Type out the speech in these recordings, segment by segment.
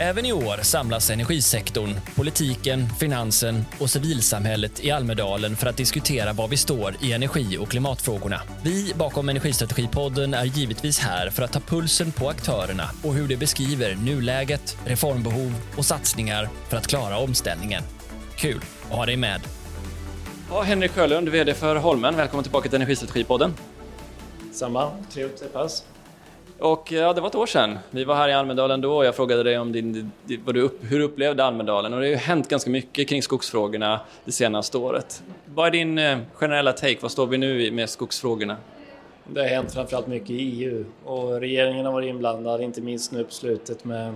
Även i år samlas energisektorn, politiken, finansen och civilsamhället i Almedalen för att diskutera var vi står i energi och klimatfrågorna. Vi bakom Energistrategipodden är givetvis här för att ta pulsen på aktörerna och hur de beskriver nuläget, reformbehov och satsningar för att klara omställningen. Kul att ha dig med! Ja, Henrik Sjölund, VD för Holmen. Välkommen tillbaka till Energistrategipodden. Samma, trevligt att träffas. Och ja, det var ett år sedan. Vi var här i Almedalen då och jag frågade dig om din, vad du upp, hur du upplevde Almedalen. Och det har ju hänt ganska mycket kring skogsfrågorna det senaste året. Vad är din eh, generella take? Vad står vi nu med skogsfrågorna? Det har hänt framförallt mycket i EU och regeringen har varit inblandad, inte minst nu på slutet med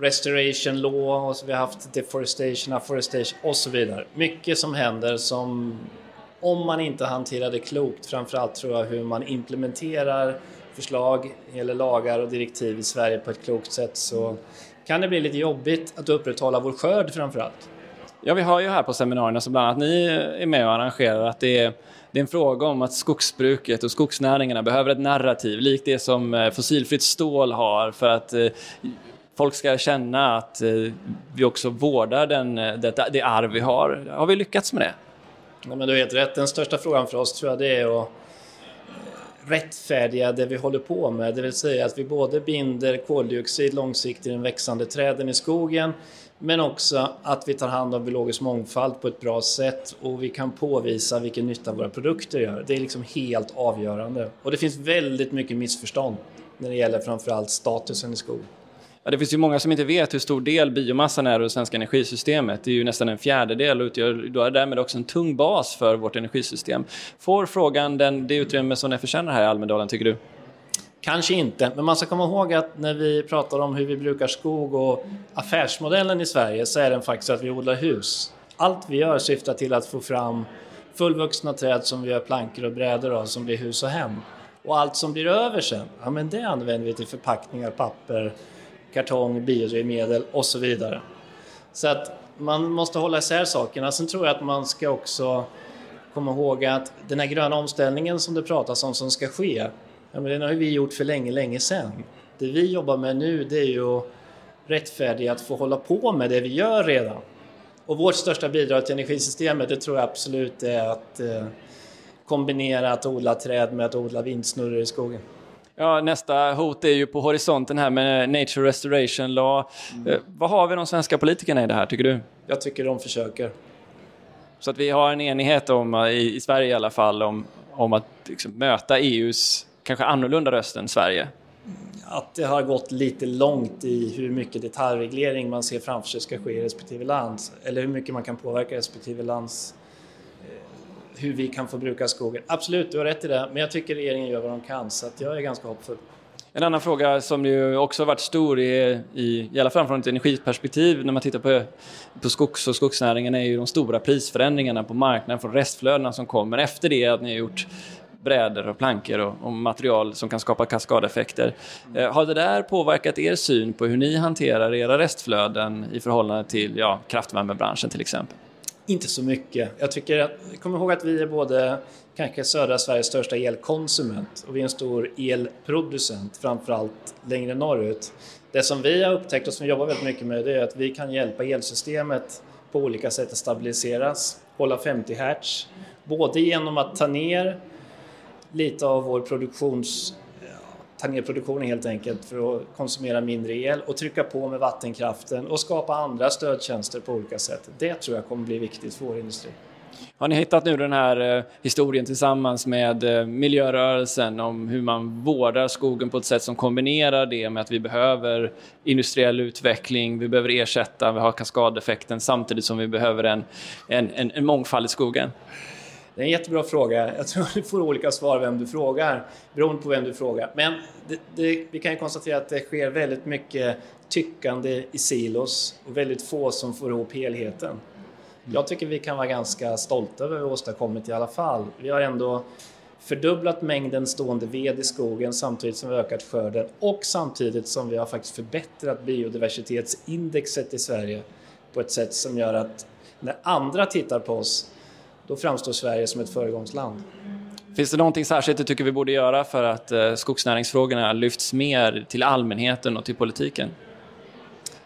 Restoration Law och så vi har haft Deforestation, Afforestation och så vidare. Mycket som händer som om man inte hanterar det klokt, framförallt tror jag hur man implementerar förslag eller lagar och direktiv i Sverige på ett klokt sätt så kan det bli lite jobbigt att upprätthålla vår skörd framförallt. Ja, vi har ju här på seminarierna så bland annat ni är med och arrangerar att det är, det är en fråga om att skogsbruket och skogsnäringarna behöver ett narrativ likt det som eh, fossilfritt stål har för att eh, folk ska känna att eh, vi också vårdar den, det, det arv vi har. Har vi lyckats med det? Ja, men du har helt rätt. Den största frågan för oss tror jag det är att rättfärdiga det vi håller på med, det vill säga att vi både binder koldioxid långsiktigt i den växande träden i skogen men också att vi tar hand om biologisk mångfald på ett bra sätt och vi kan påvisa vilken nytta våra produkter gör. Det är liksom helt avgörande. Och det finns väldigt mycket missförstånd när det gäller framförallt statusen i skogen. Ja, det finns ju många som inte vet hur stor del biomassan är i det svenska energisystemet. Det är ju nästan en fjärdedel och utgör då är därmed också en tung bas för vårt energisystem. Får frågan den, det utrymme som den förtjänar här i Almedalen, tycker du? Kanske inte, men man ska komma ihåg att när vi pratar om hur vi brukar skog och affärsmodellen i Sverige så är den faktiskt att vi odlar hus. Allt vi gör syftar till att få fram fullvuxna träd som vi gör plankor och brädor av som blir hus och hem. Och allt som blir över sen, ja men det använder vi till förpackningar, papper, kartong, biodrivmedel och så vidare. Så att man måste hålla isär sakerna. Sen tror jag att man ska också komma ihåg att den här gröna omställningen som det pratas om som ska ske, ja, men den har vi gjort för länge, länge sedan. Det vi jobbar med nu det är ju att rättfärdiga att få hålla på med det vi gör redan. Och vårt största bidrag till energisystemet det tror jag absolut är att eh, kombinera att odla träd med att odla vindsnurror i skogen. Ja, nästa hot är ju på horisonten här med Nature Restoration Law. Mm. Vad har vi de svenska politikerna i det här, tycker du? Jag tycker de försöker. Så att vi har en enighet om, i, i Sverige i alla fall, om, om att liksom, möta EUs kanske annorlunda röst än Sverige? Att det har gått lite långt i hur mycket detaljreglering man ser framför sig ska ske i respektive land, eller hur mycket man kan påverka respektive lands hur vi kan få bruka skogen. Absolut, du har rätt i det, men jag tycker regeringen gör vad de kan så att jag är ganska hoppfull. En annan fråga som ju också har varit stor i, i, i alla fall från ett energiperspektiv när man tittar på, på skogs och skogsnäringen är ju de stora prisförändringarna på marknaden från restflödena som kommer efter det att ni har gjort brädor och plankor och, och material som kan skapa kaskadeffekter. Eh, har det där påverkat er syn på hur ni hanterar era restflöden i förhållande till ja, kraftvärmebranschen till exempel? Inte så mycket. Jag tycker att, kommer ihåg att vi är både kanske södra Sveriges största elkonsument och vi är en stor elproducent, framförallt längre norrut. Det som vi har upptäckt och som vi jobbar väldigt mycket med det är att vi kan hjälpa elsystemet på olika sätt att stabiliseras, hålla 50 Hz, både genom att ta ner lite av vår produktions ta ner produktionen helt enkelt för att konsumera mindre el och trycka på med vattenkraften och skapa andra stödtjänster på olika sätt. Det tror jag kommer bli viktigt för vår industri. Har ni hittat nu den här eh, historien tillsammans med eh, miljörörelsen om hur man vårdar skogen på ett sätt som kombinerar det med att vi behöver industriell utveckling, vi behöver ersätta, vi har kaskadeffekten samtidigt som vi behöver en, en, en, en mångfald i skogen? Det är en jättebra fråga. Jag tror du får olika svar vem du frågar, beroende på vem du frågar. Men det, det, vi kan ju konstatera att det sker väldigt mycket tyckande i silos och väldigt få som får ihop helheten. Jag tycker vi kan vara ganska stolta över vad vi åstadkommit i alla fall. Vi har ändå fördubblat mängden stående ved i skogen samtidigt som vi ökat skörden och samtidigt som vi har faktiskt förbättrat biodiversitetsindexet i Sverige på ett sätt som gör att när andra tittar på oss då framstår Sverige som ett föregångsland. Finns det någonting särskilt du tycker vi borde göra för att eh, skogsnäringsfrågorna lyfts mer till allmänheten och till politiken?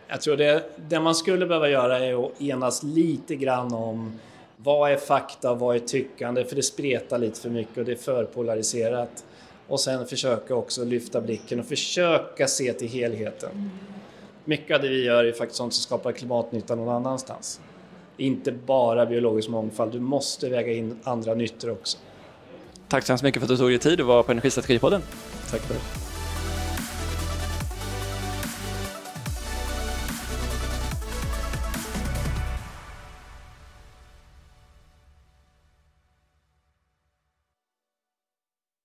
Jag tror det, det man skulle behöva göra är att enas lite grann om vad är fakta och vad är tyckande? För det spretar lite för mycket och det är för polariserat. Och sen försöka också lyfta blicken och försöka se till helheten. Mycket av det vi gör är faktiskt sånt som skapar klimatnytta någon annanstans. Inte bara biologisk mångfald, du måste väga in andra nyttor också. Tack så hemskt mycket för att du tog dig tid att vara på Energistrategipodden. Tack för det.